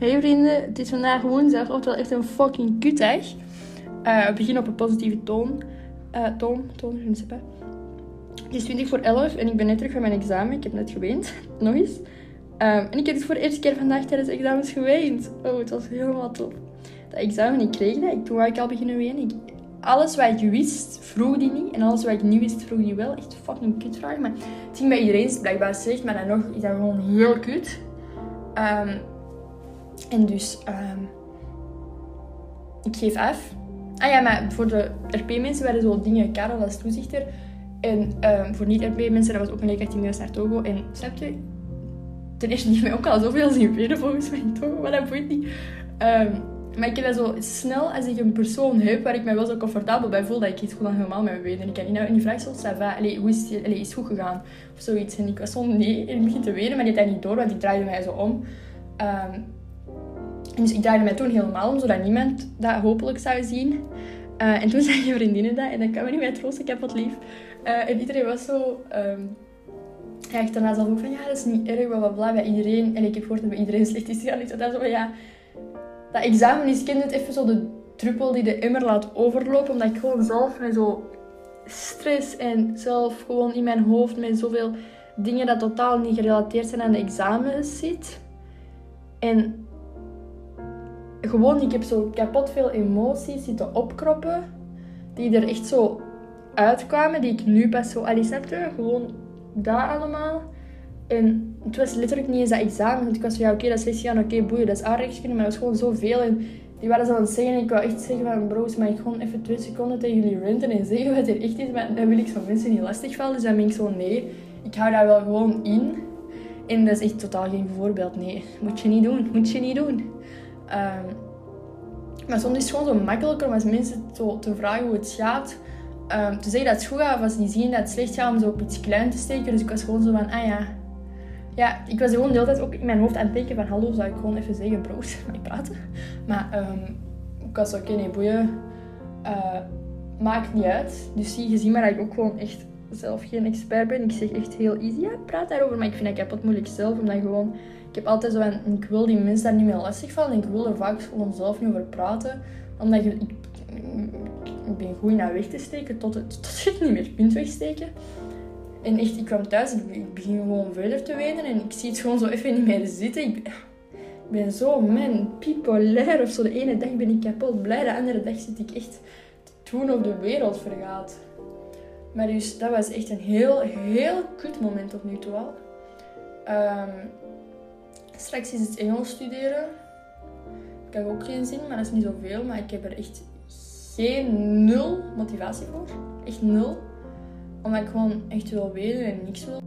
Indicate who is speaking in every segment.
Speaker 1: Hey vrienden, het is vandaag woensdag, oftewel echt een fucking kutdag. Uh, we beginnen op een positieve toon. Uh, toon, toon, je pas. Het is 20 voor 11 en ik ben net terug van mijn examen. Ik heb net geweend, nog eens. Um, en ik heb dus voor de eerste keer vandaag tijdens de examens geweend. Oh, het was helemaal top. Dat examen, ik kreeg dat. Toen wou ik al beginnen wenen. Alles wat ik wist, vroeg die niet. En alles wat ik niet wist, vroeg die wel. Echt fucking kutvraag. Maar het ging bij iedereen blijkbaar slecht. Maar dan nog is dat gewoon heel kut. Um, en dus, um, ik geef af. Ah ja, maar voor de RP-mensen werden zo dingen Karel als toezichter. En um, voor niet-RP-mensen, dat was ook een leerkracht naar Togo. En snap je, ten eerste die mij ook al zoveel zien weten volgens mij in Togo, maar dat boeit niet. Um, maar ik heb dat zo snel als ik een persoon heb waar ik me wel zo comfortabel bij voel, dat ik iets gewoon helemaal met me weet. En ik kan niet nou, die vraag zo, va, hoe is het, allee, is het goed gegaan? Of zoiets. En ik was zo nee, ik begin te wenen, maar die had dat niet door, want die draaide mij zo om. Um, dus ik draaide mij toen helemaal om, zodat niemand dat hopelijk zou zien. Uh, en toen zei je vriendinnen dat, en dan kwam we niet meer troosten, ik heb wat lief. Uh, en iedereen was zo... Um, ja, echt daarna zelf ook van, ja, dat is niet erg, bla bla bla, bij iedereen. En ik heb gehoord dat bij iedereen slecht is gegaan. Ik zo van, ja... Dat examen is, kende het even zo de druppel die de emmer laat overlopen. Omdat ik gewoon zelf met zo stress en zelf gewoon in mijn hoofd met zoveel dingen dat totaal niet gerelateerd zijn aan de examens zit. En gewoon, ik heb zo kapot veel emoties zitten opkroppen. Die er echt zo uitkwamen. Die ik nu pas zo... Allee, snapte? Gewoon dat allemaal. En het was letterlijk niet eens dat examen. Want ik was van, ja, oké, dat is gegaan. Oké, boeien, dat is aardrijkskunde. Maar dat was gewoon zoveel. En die waren zo aan het zeggen. En ik wou echt zeggen van, bros, maar ik gewoon even twee seconden tegen jullie renten en zeggen wat er echt is. Maar dan wil ik van mensen niet lastigvallen. Dus dan ben ik zo, nee, ik hou daar wel gewoon in. En dat is echt totaal geen voorbeeld. Nee, moet je niet doen. Moet je niet doen. Um, maar soms is het gewoon zo makkelijker om als mensen zo te vragen hoe het gaat. Um, te zeggen dat het goed gaat of als die zien dat het slecht gaat, om zo op iets klein te steken. Dus ik was gewoon zo van, ah ja. Ja, ik was gewoon de hele tijd ook in mijn hoofd aan het denken van, hallo, zou ik gewoon even zeggen, brood, mag ik praten? Maar um, ik was oké, okay, nee, boeien. Uh, maakt niet uit. Dus zie je ziet maar dat ik ook gewoon echt zelf geen expert ben. Ik zeg echt heel easy, ja, praat daarover. Maar ik vind dat kapot moeilijk zelf, omdat gewoon ik heb altijd zo van, ik wil die mensen daar niet meer lastig vallen. En ik wil er vaak gewoon zelf niet over praten. Omdat je, ik, ik ben goed naar weg te steken tot, het, tot je het niet meer kunt wegsteken. En echt, ik kwam thuis en ik begin gewoon verder te wenen. En ik zie het gewoon zo even niet meer zitten. Ik ben, zo, man, bipolair of zo. De ene dag ben ik kapot blij. De andere dag zit ik echt te doen of de wereld vergaat. Maar dus, dat was echt een heel, heel kut moment tot nu toe al. Straks is het Engels studeren. Ik heb ook geen zin, maar dat is niet zoveel. Maar ik heb er echt geen nul motivatie voor. Echt nul. Omdat ik gewoon echt wil weten en niks wil.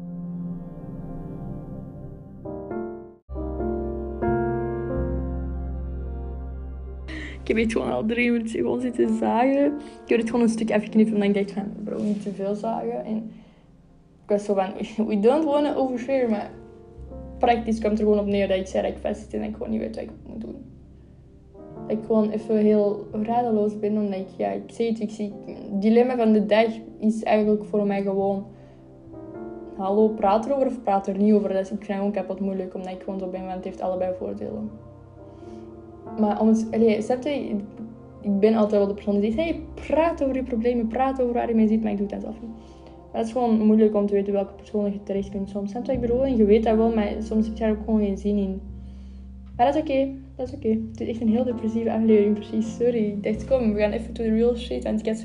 Speaker 1: Ik heb het gewoon al drie minuten gewoon zitten zagen. Ik heb het gewoon een stuk afgeknipt omdat ik dacht van, bro, niet te veel zagen. En ik was zo van, we don't want to overshare, maar praktisch komt er gewoon op neer dat ik zei dat ik vastzit en ik gewoon niet weet wat ik moet doen. Dat ik gewoon even heel radeloos ben, omdat ik, ja, ik zie het, ik zie... Het dilemma van de dag is eigenlijk voor mij gewoon... Hallo, praat erover of praat er niet over? Dat is, ik vind het gewoon kapot moeilijk, omdat ik gewoon zo ben, want het heeft allebei voordelen. Maar om het... Ik ben altijd wel de persoon die zegt, hey, praat over je problemen, praat over waar je mee zit, maar ik doe dat zelf niet. Het is gewoon moeilijk om te weten welke persoon je terecht kunt soms. Snap wat ik bedoel? En je weet dat wel, maar soms heb je daar ook gewoon geen zin in. Maar dat is oké. Dat is oké. Het is echt een heel depressieve aflevering, precies. Sorry. Ik dacht, kom, we gaan even to the real shit. Want ik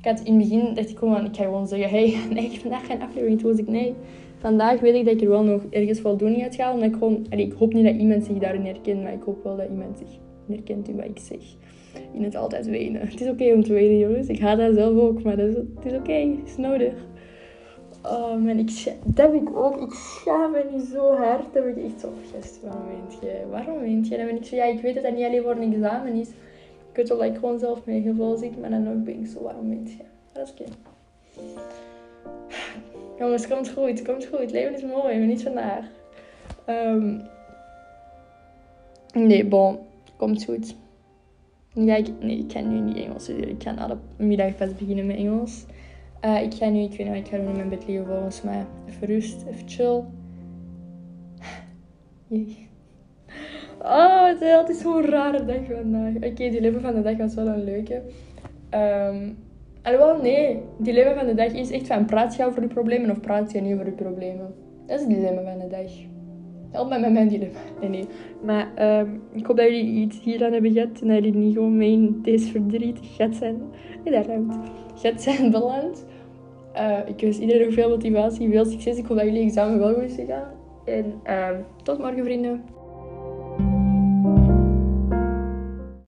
Speaker 1: had, in het begin, dacht ik, kom, ik ga gewoon zeggen, hey, nee, ik vandaag geen aflevering. Toen was ik, nee. Vandaag weet ik dat ik er wel nog ergens voldoening uit ga. Ik gewoon, ik hoop niet dat iemand zich daarin herkent, maar ik hoop wel dat iemand zich herkent in wat ik zeg. In het altijd wenen. Het is oké om te wenen, jongens. Ik ga dat zelf ook, maar dat het is oké. Het is nodig. Oh man, ik, dat heb ik ook. Ik schaam me niet zo hard. Dat ik echt zo gest. Waarom weent je? Waarom weent je? Dan ben ik zo, ja, ik weet dat dat niet alleen voor een examen is. Ik weet wel dat ik gewoon zelf mee geval zit, maar dan ook ben ik zo, waarom weent je? Dat is oké. Jongens, komt goed, komt goed. Het leven is mooi, maar niet vandaag. Um, nee, bon, komt goed. Ik, nee, ik kan nu niet Engels studeren. Ik kan alle middag pas beginnen met Engels. Uh, ik ga nu, ik weet niet ik ga doen in mijn bed liggen volgens mij. Even rust, even chill. Oh, het is zo'n rare dag vandaag. Oké, die leven van de dag was wel een leuke. Um, alhoewel, nee. Die leven van de dag is echt van praat je over je problemen of praat je niet over je problemen. Dat is het dilemma van de dag. Help met mijn dilemma. Nee, nee. Maar um, ik hoop dat jullie iets hier aan hebben gehad en dat jullie niet gewoon mee in deze verdriet gat zijn. Nee. Gat zijn beland. Uh, ik wens iedereen nog veel motivatie, veel succes. Ik hoop dat jullie examen wel goed is gegaan. En uh, tot morgen, vrienden.